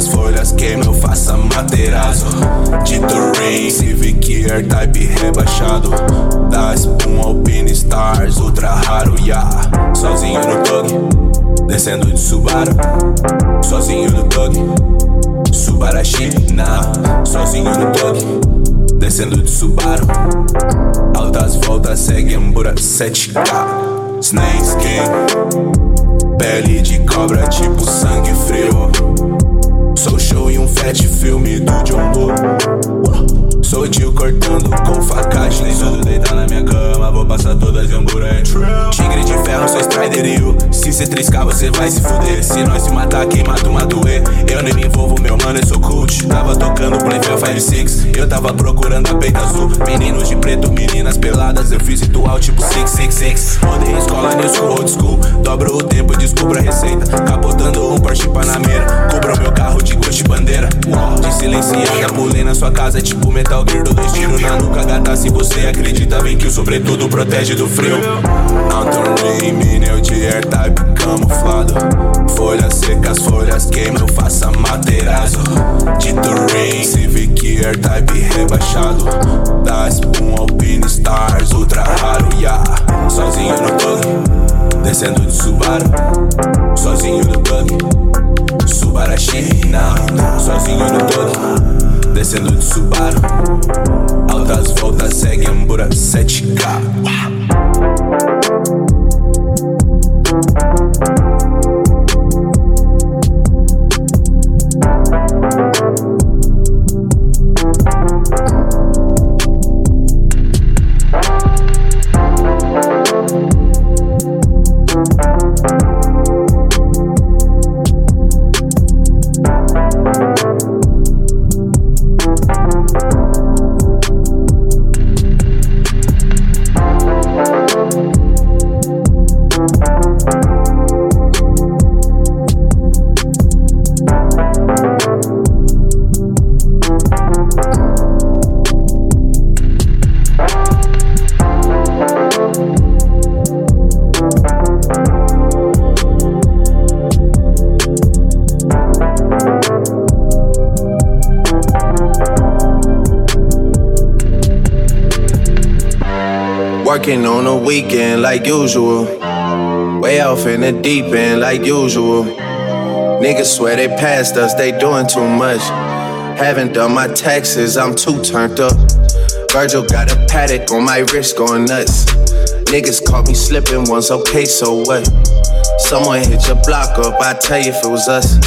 folhas queima, eu faço Materazzo Dito Rain, Civic Airtype rebaixado. Da Spoon Alpine Stars, ultra raro, yeah. Sozinho no dog, descendo de Subaru. Sozinho no dog, Subarashi, nah. Sozinho no dog, descendo de Subaru. Altas voltas, segue Ambura 7K Snake Skin Pele de cobra tipo sangue frio Sou show em um fat filme do John Woo. Sou tio cortando com facagem. Tudo deitar na minha cama, vou passar todas em hambúrguer. Tigre de ferro, sou Strider e. Se cê triscar, você vai se fuder. Se nós se matar, quem mata uma doer. Eu nem me envolvo, meu mano, eu sou cult. Tava tocando Playfield 5-6. Eu tava procurando a peita azul. Meninos de preto, meninas peladas. Eu fiz ritual tipo 666. Rodei escola, new school, old school. Dobro o tempo, descubra a receita. Capotando um Porsche Panamera. O meu carro de de bandeira. De silenciada, pulei na sua casa, tipo Metal Gear, do dois tiros na nuca, gata. Se você acredita, vem que o sobretudo protege do frio. Anton Minel de airtype camuflado. Folhas secas, folhas queima, eu faço Materazzo. De Rain, Civic airtype rebaixado. Da Spoon Alpine Stars, ultra raro, yeah. Sozinho no bug, descendo de Subaru. Sozinho no bug. Subarashi, não, sozinho no todo, descendo de Subaru. Altas voltas, segue Ambura 7K. Working on a weekend like usual. Way off in the deep end like usual. Niggas swear they passed us, they doing too much. Haven't done my taxes, I'm too turned up. Virgil got a paddock on my wrist going nuts. Niggas caught me slipping once, okay, so what? Someone hit your block up, I tell you if it was us.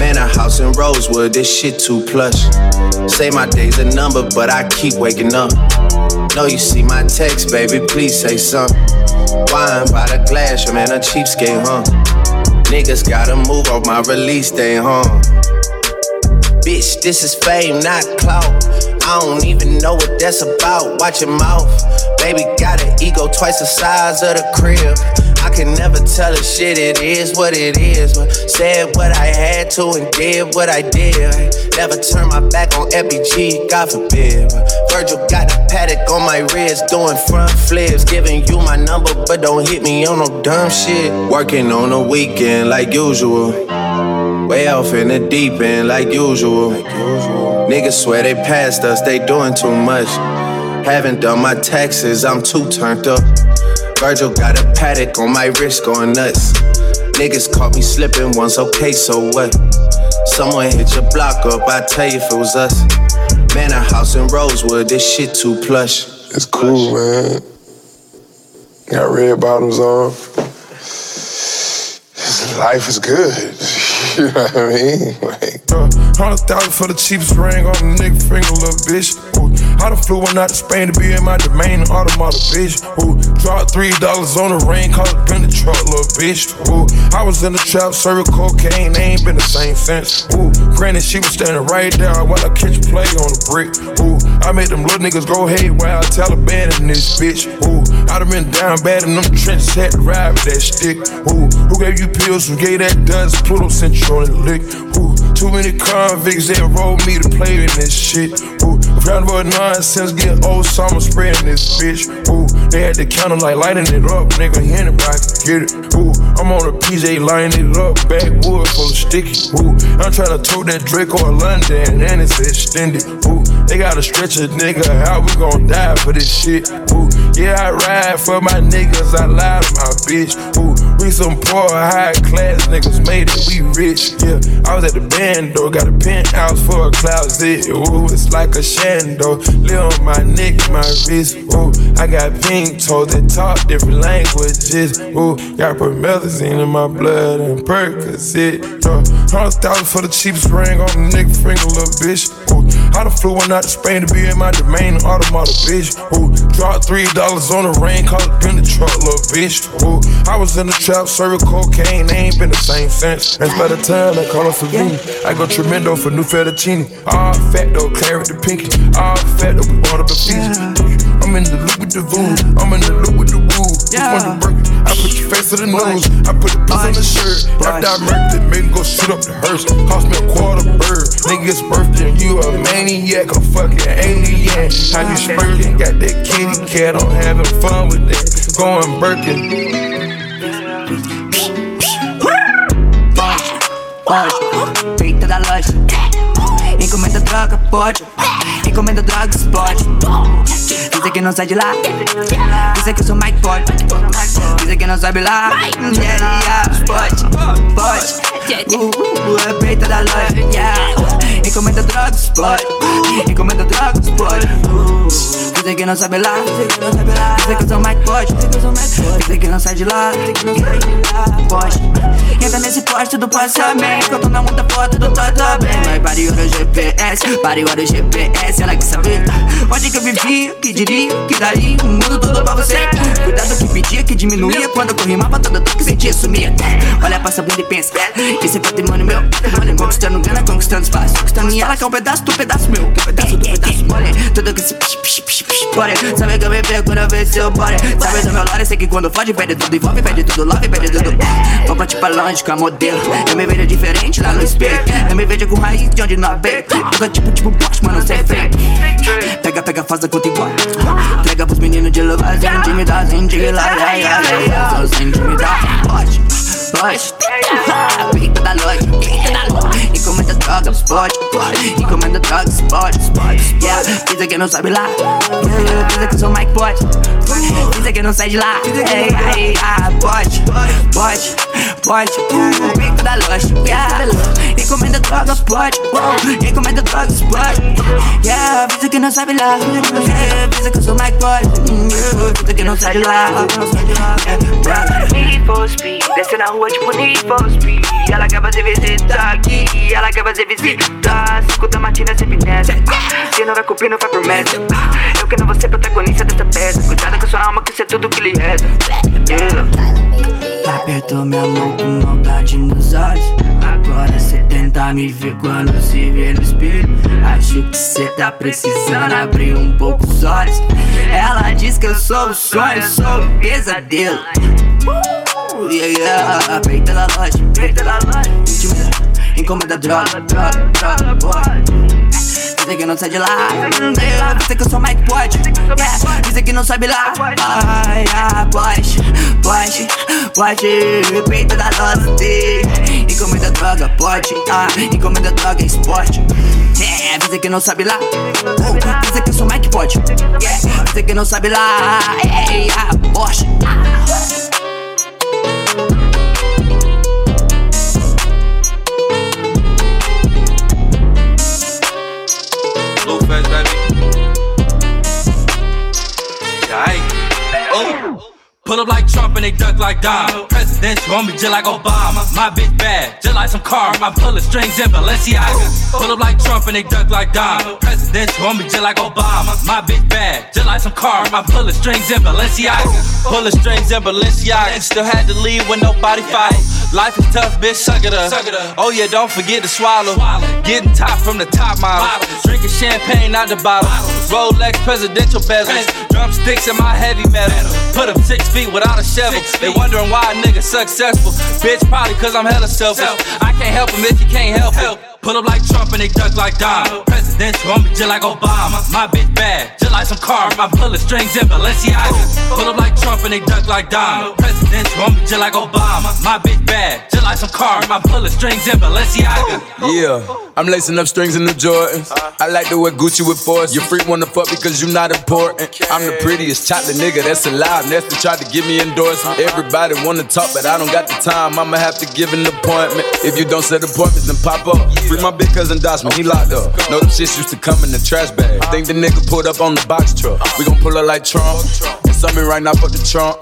Man, a house in Rosewood, this shit too plush. Say my day's a number, but I keep waking up. Know you see my text, baby, please say something. Wine by the glass, your man a cheapskate, huh? Niggas gotta move off my release day, huh? Bitch, this is fame, not clout. I don't even know what that's about. Watch your mouth. Baby got an ego twice the size of the crib. I can never tell a shit, it is what it is. But said what I had to and did what I did. Never turn my back on FBG, God forbid. Virgil got a paddock on my wrist, doing front flips. Giving you my number, but don't hit me on no dumb shit. Working on a weekend like usual. Way off in the deep end like usual. Niggas swear they passed us, they doing too much. Haven't done my taxes, I'm too turned up. Virgil got a paddock on my wrist going nuts. Niggas caught me slipping once, okay, so what? Someone hit your block up, I tell you if it was us. Man, a house in Rosewood, this shit too plush. It's cool, man. Got red bottoms on. Life is good. you know what I mean? Like, hundred thousand for the cheapest ring on the nigga finger, little bitch. Ooh, I done flew one out to Spain to be in my domain, automata, bitch. Ooh, dropped three dollars on the ring, called it been the truck, little bitch. Ooh, I was in the trap, serving cocaine, they ain't been the same since. Ooh, granted, she was standing right there while I catch play on the brick. Ooh, I made them little niggas go haywire, Taliban in this bitch. Ooh, I done been down bad in them trenches, had to ride with that stick. Ooh, who gave you pills? Who gave that dust? Pluto sent you on lick. Ooh, too many convicts that roll me to play in this shit. Ooh, round about nonsense, get old summer spreading this bitch. Ooh, They had the counter like lighting it up, nigga. Anybody get it. Ooh, I'm on a PJ lining it up, backwood full of sticky. Ooh, I'm trying to tote that Drake or London, and it's extended. Ooh, they gotta stretch a nigga How We gon' die for this shit. Ooh, yeah, I ride for my niggas, I lie to my bitch. Ooh, we some poor, high class niggas made it, we rich. Yeah, I was at the band though, got a penthouse for a closet. Ooh, it's like a shando. Live on my neck, my wrist. Ooh, I got pink toes that talk different languages. Ooh, got promethazine in my blood and Percocet. Hundred thousand for the cheapest ring on the nigga finger, little bitch. Ooh, I done flew one out to Spain to be in my domain, automata, bitch. Ooh, dropped three dollars on the ring, called it in the truck, little bitch. Ooh, I was in the trap, serving cocaine, they ain't been the same since. That's by the time they call us Savini. I go tremendo for new fettuccine. All fat though, claret the pinky. All fat though, we bought up a Fiji. I'm in the loop with the voodoo. I'm in the loop with the woo. Yeah. Which one I put your face to the news. I put the piece on the shirt. After I murked it, make go shoot up the hearse. Cost me a quarter bird. Nigga's birthday, you a maniac, a fucking alien. How you spurting? Got that kitty cat, I'm having fun with that. Going Birkin. Pode, peita da loja. Encomenda droga, pode. Encomenda droga, explode. Dizem que não sai de lá. Dizem que eu sou Mike Pode. Dizem que não sabe lá. Yeah, yeah, pode, pode. Uh, uh, é peita da loja. Yeah. Encomenda droga, explode. Encomenda droga, explode. Dizem que não sabe lá. Dizem que eu sou Mike Pode. Dizem que não sai de lá. Pode. Entra nesse poste, tudo passa bem. Que eu tô na muita foto do Tota bem. Mas pariu no GPS, pariu no GPS. Ela que saber onde que eu vivia, que diria, que daria o mundo todo pra você. Cuidado que pedia, que diminuía. Quando eu corri mapa, toda dor que sentia sumia. Olha pra essa bunda e pensa, esse é patrimônio meu. Conquistando grana, conquistando espaço. tam nie Stara kobedas, tu pedas mył, tu pedasu, tu pedas mole To do gzy psi, psi, psi, bora. Sabe que eu me pego quando eu vejo seu bora. Sabe do meu lore, sei que quando fode, perde tudo. Envolve, perde tudo, love, perde tudo. Vou partir pra longe com a modelo. Eu me vejo diferente lá no espelho. Eu me vejo com raiz de onde não veio. Nunca tipo, tipo, bote, mano, é feio. Pega, pega, faz a conta igual. Entrega pros meninos de lugar, sem intimidar, sem intimidar. Só sem intimidar. Pode, pode. Pica da noite, pica da noite. Encomenda drogas, pode, pode. Encomenda drogas, pode, pode. Yeah, que não sabe lá. Diz que eu sou Mike, pode. Diz que não sai de lá. Ei, ei, ah, pode, pode, pode. Pica da loja, yeah. Encomenda drogas, pode. Encomenda drogas, pode. Yeah, diz que não sabe lá. Diz que eu sou Mike, pode. Diz que não sai de lá. Need for speed, desce na rua tipo Need for Speed. Ela quer fazer visita aqui, ela quer fazer visita. Cinco da matina sempre nessa. Se não vai cumprir, não vai promessa. Eu que não vou ser protagonista dessa peça. Cuidado com sua alma, que isso é tudo que lhe resta. Yeah. Apertou minha mão com maldade nos olhos. Agora cê tenta me ver quando se vê no espelho. Acho que cê tá precisando abrir um pouco os olhos. Ela diz que eu sou o sonho, sou o pesadelo. Uh, yeah, yeah. Peita da loja, peita da loja. Encomenda droga, droga, droga, boy. Dizem que não sai de lá. Dizem que eu sou Mike Pode. Yeah. Dizem que não sabe lá. Ai, ah, pode, pode, pode. Peito da doce. Encomenda droga, pode. Ah, encomenda droga, esporte. Yeah, dizem que não sabe lá. Oh, dizem que eu sou Mike Pode. Yeah. Dizem que não sabe lá. Ei, ah, Porsche. Blueface, Pull up like Trump and they duck like Dom. Oh. Presidential on me just like Obama. My bitch bad, just like some car. My pulling strings in Balenciaga. Oh. Oh. Pull up like Trump and they duck like Dom. Presidential on me just like Obama. My bitch bad, just like some car. My pulling strings in Balenciaga. Pulling strings in Balenciaga. Still had to leave when nobody fight. Life is tough, bitch, suck it up. Oh yeah, don't forget to swallow. Getting top from the top model. Drinking champagne out the bottle. Rolex presidential bezels. Drumsticks in my heavy metal. Put up six feet without a shovel. They wondering why a nigga successful. Bitch, probably cause I'm hella selfish. I can't help him if you can't help it. Pull up like Trump and they duck like Dom. Presidents want me just like Obama. My bitch bad, just like some car. My bullet strings in Balenciaga. Pull up like Trump and they duck like Dom. Presidents want me just like Obama. My bitch bad, just like some car. My bullet strings in Balenciaga. Yeah. I'm lacing up strings in the Jordans. I like to wear Gucci with force. Your freak wanna fuck because you not important. I'm the prettiest chocolate nigga that's alive. Nestor tried to give me endorsement. Everybody wanna talk, but I don't got the time. I'ma have to give an appointment. If you don't set appointments, then pop up. Free my big cousin Dosman, he locked up. Know them shits used to come in the trash bag. Think the nigga pulled up on the box truck. We gon' pull up like Trump. And something right now, fuck the trunk.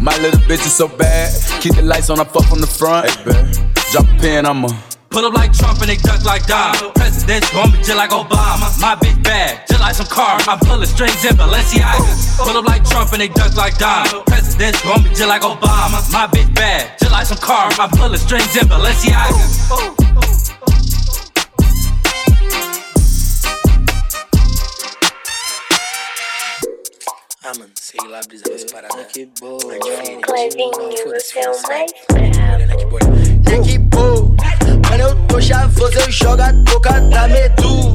My little bitch is so bad. Keep the lights on, I fuck on the front. Drop a pin, I'ma. Pull up like Trump and they duck like Dom. Presidents want me just like Obama. My bitch bad, just like some car. My bullet strings in Balenciaga. Pull up like Trump and they duck like Dom. Presidents want me just like Obama. My bitch bad, just like some car. My bullet strings in Balenciaga. Mano, sei lá, brisa umas paradas. Que boa. Clevinho, você é o mais Neck boa. Mano, eu tô chavoso, eu jogo a toca da medusa.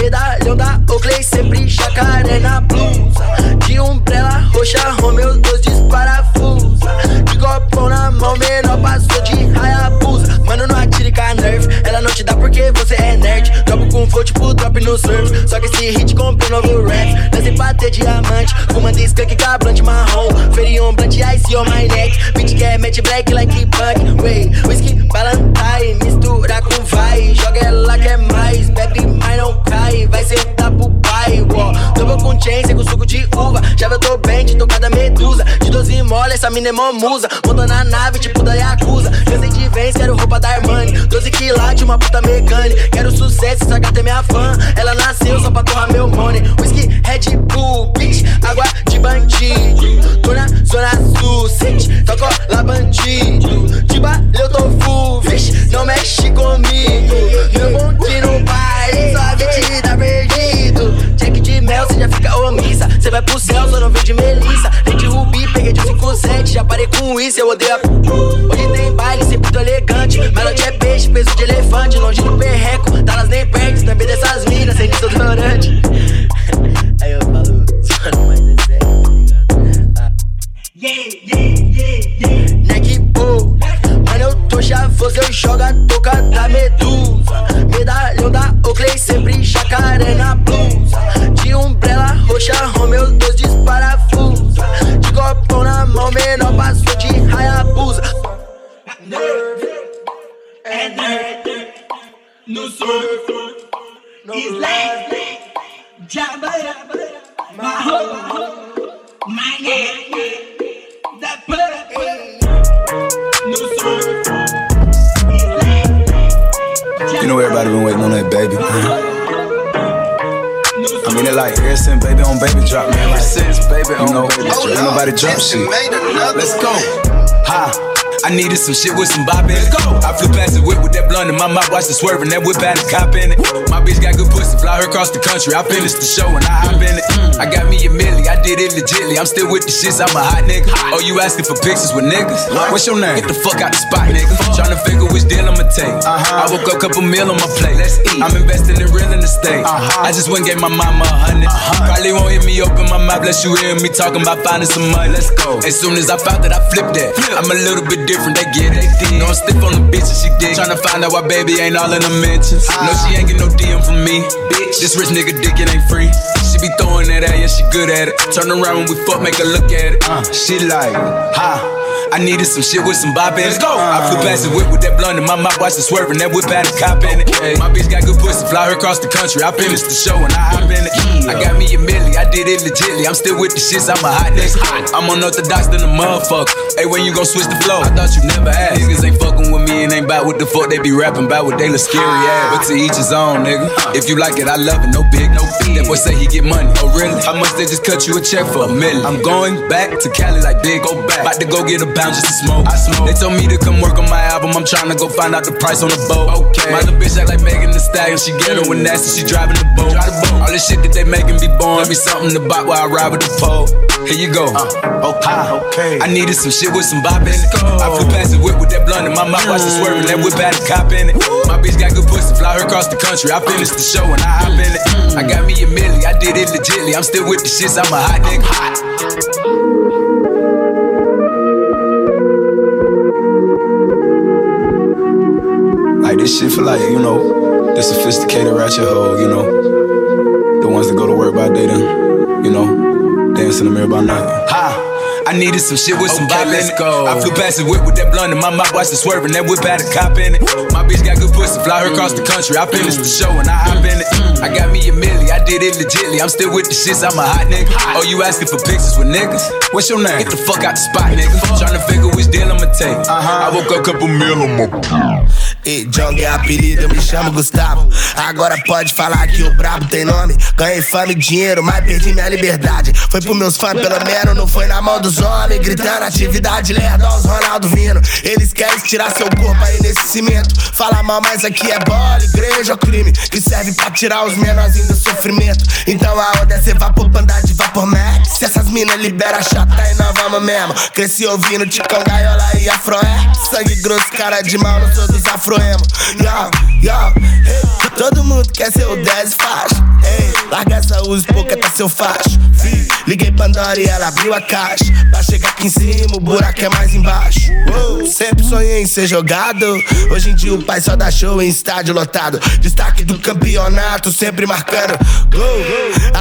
Medalhão da Oakley, sempre jacaré na blusa. De umbrella roxa, Romeu, dois disparafusa. De copão na mão, menor passou de Hayabusa. Mano, não atire com a nerf, ela não te dá porque você é nerd. Dropo com flow, tipo drop no surf. Só que esse hit comprei novo rap. Nasce pra ter diamante, fumando skunk, cabrante marrom. Ferion, blunt, ice on my neck. Bitch quer match black like punk. Way, whisky, valentine, mistura com vai. Joga ela que é mais, bebe essa mina é mó musa. Na nave, tipo da Yakuza. Cansei de vez, quero roupa da Armani. 12 quilates, uma puta mecânica. Quero sucesso, essa gata é minha fã. Ela nasceu só pra torrar meu money. Whisky, Red Bull, bitch, água de bandido. Tô na zona sul, sente, toco lá bandido. De balé eu tô full, vixe, não mexe comigo. Meu bonde no baile, só vai pro céu, só não vem de melissa. Nem de rubi, peguei de 57, já parei com isso, eu odeio a. Hoje tem baile, sempre tô elegante. Melodia é peixe, peso de elefante. Longe do perreco, Dallas nem Everybody been waiting on that baby. I mean it like ever since baby on baby drop, man. Ever since baby on baby drop, ain't nobody drop shit. Let's go. Ha. I needed some shit with some bop in it. Go. I flew past the whip with that blunt in my mouth, watched it swerving. That whip had a cop in it. My bitch got good pussy, fly her across the country. I finished the show and I hop in it. I got me a milli, I did it legitly. I'm still with the shits, I'm a hot nigga. Oh, you asking for pictures with niggas? What's your name? Get the fuck out the spot, nigga. Tryna figure which deal I'ma take. Uh-huh. I woke up, couple meal on my plate. Let's eat. I'm investing in real estate. Uh-huh. I just went and gave my mama a 100 uh-huh. Probably won't hit me open my mouth, bless you hear me talking about finding some money. Let's go. As soon as I found that, I flipped that. I'm a little bit different, they get it. No, I'm stiff on the bitch and she dig. Tryna find out why baby ain't all in the mentions. No, she ain't get no DM from me. Bitch, this rich nigga dick, it ain't free. She be throwing that at, yeah, she good at it. Turn around when we fuck, make her look at it. Uh, she like, ha. I needed some shit with some bop in it. Let's go. I flew past the whip with that blunt in my mouth, watched it swerving. That whip had a cop in it. My bitch got good pussy, fly her across the country. I finished the show and I hop in it. I got me a milli, I did it legitly. I'm still with the shits, I'm a hot nigga. I'm unorthodox than a motherfucker. Hey, when you gon' switch the flow? I thought you never asked. Niggas ain't fucking with me and ain't bout what the fuck they be rapping about what they look scary ass. But to each his own, nigga. If you like it, I love it, no big, no fee. That boy say he get money. Oh, really? How much they just cut you a check for? A million. I'm going back to Cali like big, go back. About to go get a pound just to smoke. I smoke. They told me to come work on my album. I'm trying to go find out the price on the boat. Okay. My little bitch act like Megan the Stallion. She get her when nasty, she driving the boat. Drive the boat. All this shit that they making be born. Give me something to buy while I ride with the pole. Here you go. Uh, okay, okay. I needed some shit with some bop in it. I flew past the whip with that blunt in my mouth, watched it swerving. That whip had a cop in it. My bitch got good pussy, fly her across the country. I finished the show and I hop in it. I got me a milli, I did it legitly. I'm still with the shits, I'm a hot nigga. Like this shit for like, you know, the sophisticated ratchet hoe, you know. The ones that go to work by day then, you know, dance in the mirror by night. Ha! I needed some shit with some okay, bop in it. Go. I flew past the whip with that blunt in my mouth, watched it swerving. That whip had a cop in it. My bitch got good pussy, fly her across the country. I finished the show and I hop in it. I got me a milli, I did it legitly. I'm still with the shits, I'm a hot nigga. Oh, you asking for pictures with niggas? What's your name? Get the fuck out the spot, nigga. Trying to figure which deal I'ma take. Uh-huh. I woke up, couple mil on my E Jong é apelido, eu me chamo Gustavo. Agora pode falar que o brabo tem nome. Ganhei fama e dinheiro, mas perdi minha liberdade. Foi pros meus fãs, pelo menos não foi na mão dos homens. Gritando atividade lerda aos Ronaldo vindo. Eles querem tirar seu corpo aí nesse cimento. Fala mal, mas aqui é bola, igreja ou crime. Que serve pra tirar os menorzinhos do sofrimento. Então a onda é ser vapor, andar de vapor max. Se essas minas libera chata aí nós vamos mesmo. Cresci ouvindo Ticão, Gaiola e Afroex. Sangue grosso, cara de mal, não sou dos afro emo. Yo, yo, hey. Todo mundo quer ser o 10 faixa. Ei, larga essa uso, pouca tá seu facho. Liguei Pandora e ela abriu a caixa. Pra chegar aqui em cima, o buraco é mais embaixo. Uou, sempre sonhei em ser jogado. Hoje em dia o pai só dá show em estádio lotado. Destaque do campeonato, sempre marcando.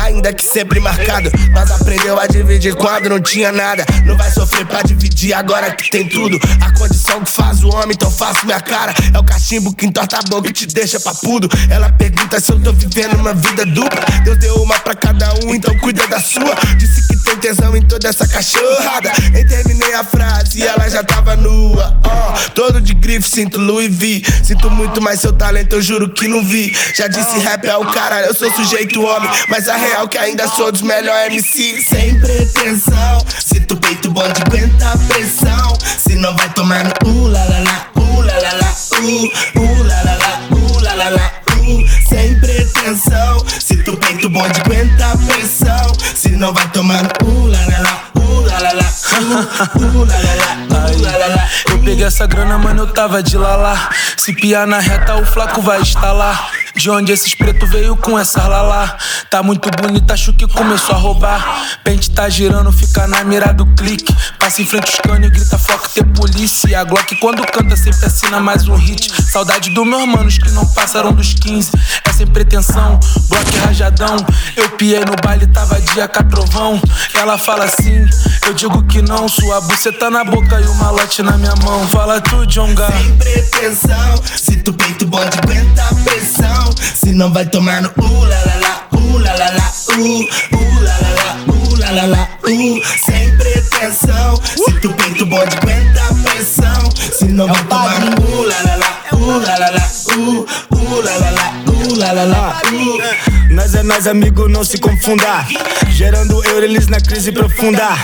Ainda que sempre marcado. Mas aprendeu a dividir quando não tinha nada. Não vai sofrer pra dividir agora que tem tudo. A condição que faz o homem, então faço minha cara. É o cachimbo que entorta a boca e te deixa papudo. Ela pergunta se eu tô vivendo uma vida dupla. Deus deu uma pra cada um, então cuida da sua. Disse que tem tesão em toda essa cachorrada. Nem terminei a frase e ela já tava nua. Oh, todo de grife, sinto Louis V. Sinto muito mais seu talento, eu juro que não vi. Já disse rap é o caralho, eu sou sujeito homem. Mas a real que ainda sou dos melhores MC. Sem pretensão, sinto peito bom de aguentar a pressão. Se não vai tomar no uh, la la la, uh, la la la, uh, uh, la la la, uh, la la la, uh. Sem pretensão, peito, peito, bode, aguenta a pressão. Se não vai tomar no uh, lá, lá, lá. Eu peguei essa grana, mano, eu tava de lalá, Se piar na reta, o flaco vai estalar. De onde esses preto veio com essa lalá? Tá muito bonita, acho que começou a roubar. Pente tá girando, fica na mira do clique. Passa em frente os canos e grita foco ter polícia. A Glock quando canta sempre assina mais um hit. Saudade dos meus manos que não passaram dos 15. É sem pretensão, bloco rajadão. Eu piei no baile, tava dia catrovão. Ela fala assim, eu digo que não. Sua buceta na boca e o malote na minha mão. Fala tu, Jonga. Sem pretensão, sinto peito bom de aguentar a pressão. Se não vai tomar no uh, la la la, uh, la la la, uh, uh, la la la, uh, la la la, uh. Sem pretensão, sinto peito bom de aguentar a pressão. Se não vai tomar no uh, la la la, uh, la la la, uh, uh, la la la, uh, la la la, uh. Nós é nós, amigo, não se confunda. Gerando euro, eles na crise profunda.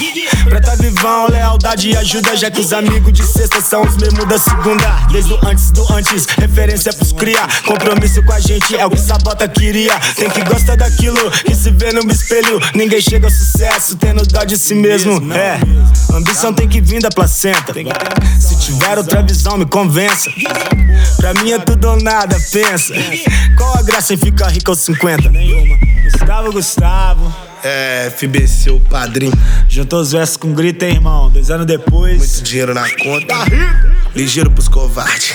Pra tá vivão, lealdade e ajuda. Já que os amigos de sexta são os mesmos da segunda. Desde o antes do antes, referência pros cria. Compromisso com a gente é o que sabota queria. Tem que gostar daquilo que se vê no espelho. Ninguém chega ao sucesso tendo dó de si mesmo. É, ambição tem que vir da placenta. Se tiver outra visão, me convença. Pra mim é tudo ou nada, pensa. Qual a graça em ficar rico aos 50? Gustavo, Gustavo. É, FBC, o padrinho. Juntou os versos com grita, hein, irmão. Dois anos depois. Muito dinheiro na conta. Tá Ligeiro pros covardes.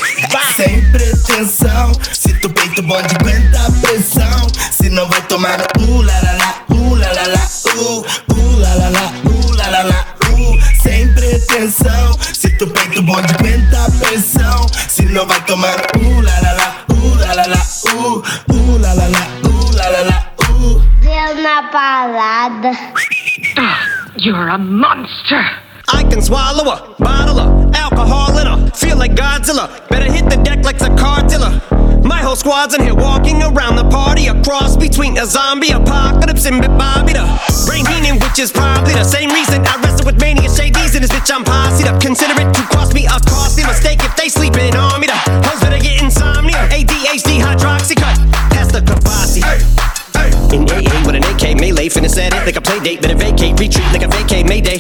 Sem pretensão. Sinto o peito bom de aguentar a pressão. Se não vai tomar no uh, la la la, uh, la la la, uh, uh, la la la, uh, la la la, uh. Sem pretensão. Sinto o peito bom de aguentar a pressão. Se não vai tomar no uh, la la la, balada. Ah, you're a monster. I can swallow a bottle of alcohol in her. Feel like Godzilla. Better hit the deck like the cartilla. My whole squad's in here walking around the party. A cross between a zombie apocalypse and Bobby the brain healing, which is probably the same reason I wrestle with mania shades in this bitch. I'm posse up. Consider it to cost me a costly mistake if they like a play date, better vacate, retreat like a vacate. Mayday.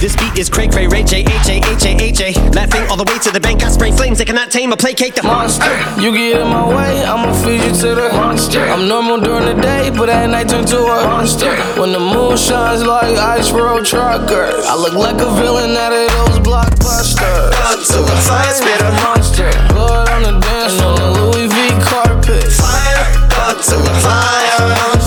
This beat is cray cray, Ray J, H A, H A, H A. Laughing all the way to the bank, I spray flames, they cannot tame or placate the monster. You get in my way, I'ma feed you to the monster. I'm normal during the day, but at night turn to a monster. When the moon shines like ice road truckers, I look like a villain out of those blockbusters. To the fire, spit a monster. Blood on the dance on the Louis V carpet. Fire, to the fire.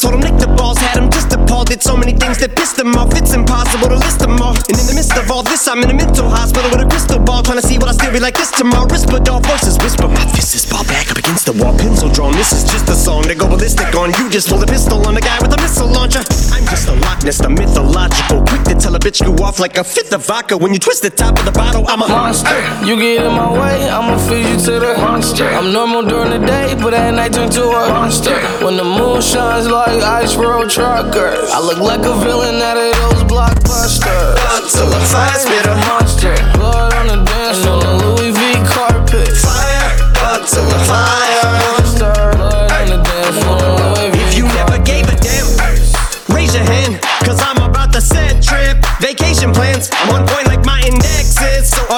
Told him Nick the balls had him just appalled. Did so many things that pissed him off. It's impossible to list them all. And in the midst of all this, I'm in a mental hospital with a crystal ball. Trying to see what I still be like this tomorrow. Risperdal voices whisper. My fist is ball back up against the wall. Pencil drawn. This is just a song to go ballistic on. You just pull a pistol on the guy with a missile launcher. I'm just a the mythological. Quick to tell a bitch you off like a fifth of vodka. When you twist the top of the bottle, I'm a monster. You get in my way, I'ma feed you to the monster. I'm normal during the day, but at night turn to a monster. When the moon shines like ice road truckers, I look like a villain out of those blockbusters. To the fire, spit a monster. Blood on the dance floor, Louis V carpet. Fire, to the fire.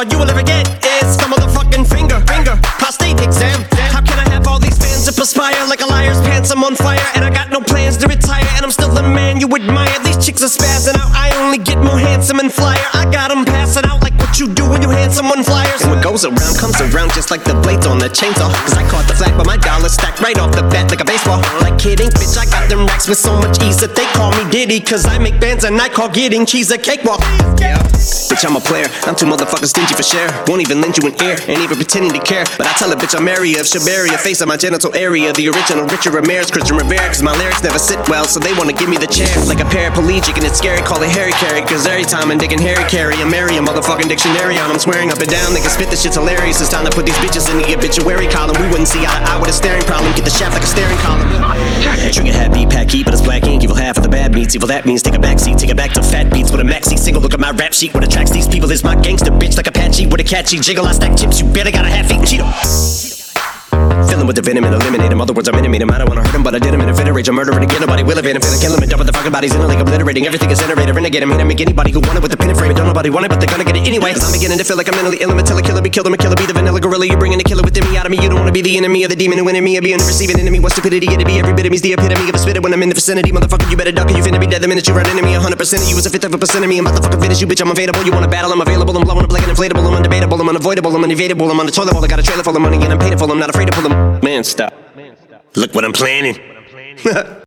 All you will ever get is some motherfucking finger, finger, prostate exam. How can I have all these fans that perspire like a liar's pants? I'm on fire and I got no plans to retire. And I'm still the man you admire. These chicks are spazzing out. I only get more handsome and flyer. I got them passing out like what you do when you hand someone flyers. And what goes around comes around just like the blades on the chainsaw. Cause I caught the flag, but my dollar stacked right off the bat like a baseball. Like kidding, bitch, I got them racks with so much ease that they call me Diddy. Cause I make bands and I call getting cheese a cakewalk. Yeah. Bitch, I'm a player. I'm too motherfucking stingy for share. Won't even lend you an ear, ain't even pretending to care. But I tell a bitch I'm area of Shabaria, face of my genital area. The original Richard Ramirez, Christian Rivera. Cause my lyrics never sit well, so they wanna give me the chair. Like a paraplegic, and it's scary, call it Harry Carry. Cause every time I'm digging Harry Carry, I'm marry a motherfucking dictionary on. I'm swearing up and down, they can spit this shit's hilarious. It's time to put these bitches in the obituary column. We wouldn't see eye to eye with a staring problem. Get the shaft like a staring column. Trigger happy, pack heat, but it's black ink. Evil half of the bad meats. Evil that means take a back seat, take it back to fat beats with a maxi single. Look at my rap sheet. What attracts these people is my gangster bitch like Apache with a catchy jiggle. I stack chips. You better got a half eaten Cheeto. Filling with the venom and eliminate him. Other words, I'm intimate him. I don't wanna hurt him, but I did him in a fit of rage. I'm murdering again. Nobody will evade him. Finna kill him and dump the fucking bodies in a lake, obliterating everything is generated. Renegade him. Hit him. Make anybody who want it with a pin and frame it. Don't nobody want it, but they're gonna get it anyway. I'm beginning to feel like I'm mentally ill. I'm a killer, be killed. I'm a killer, be the vanilla gorilla. You're bringing the killer within me out of me. You don't wanna be the enemy of the demon who in me. Or be an receiving enemy. What stupidity it'd be. Every bit of me's the epitome of a spitter when I'm in the vicinity. Motherfucker, you better duck or you finna be dead the minute you run into me. 100% of you is a fifth of a percent of me. I'm about to fucking finish you, bitch. I'm available. You wanna battle? I'm available. I'm blowing up like an inflatable. I'm undebatable. I'm unavoidable. I'm unevadable. I'm on the toilet. I got a trailer full of money and I'm paid for. I'm not afraid to pull them. Man, stop. Look what I'm planning.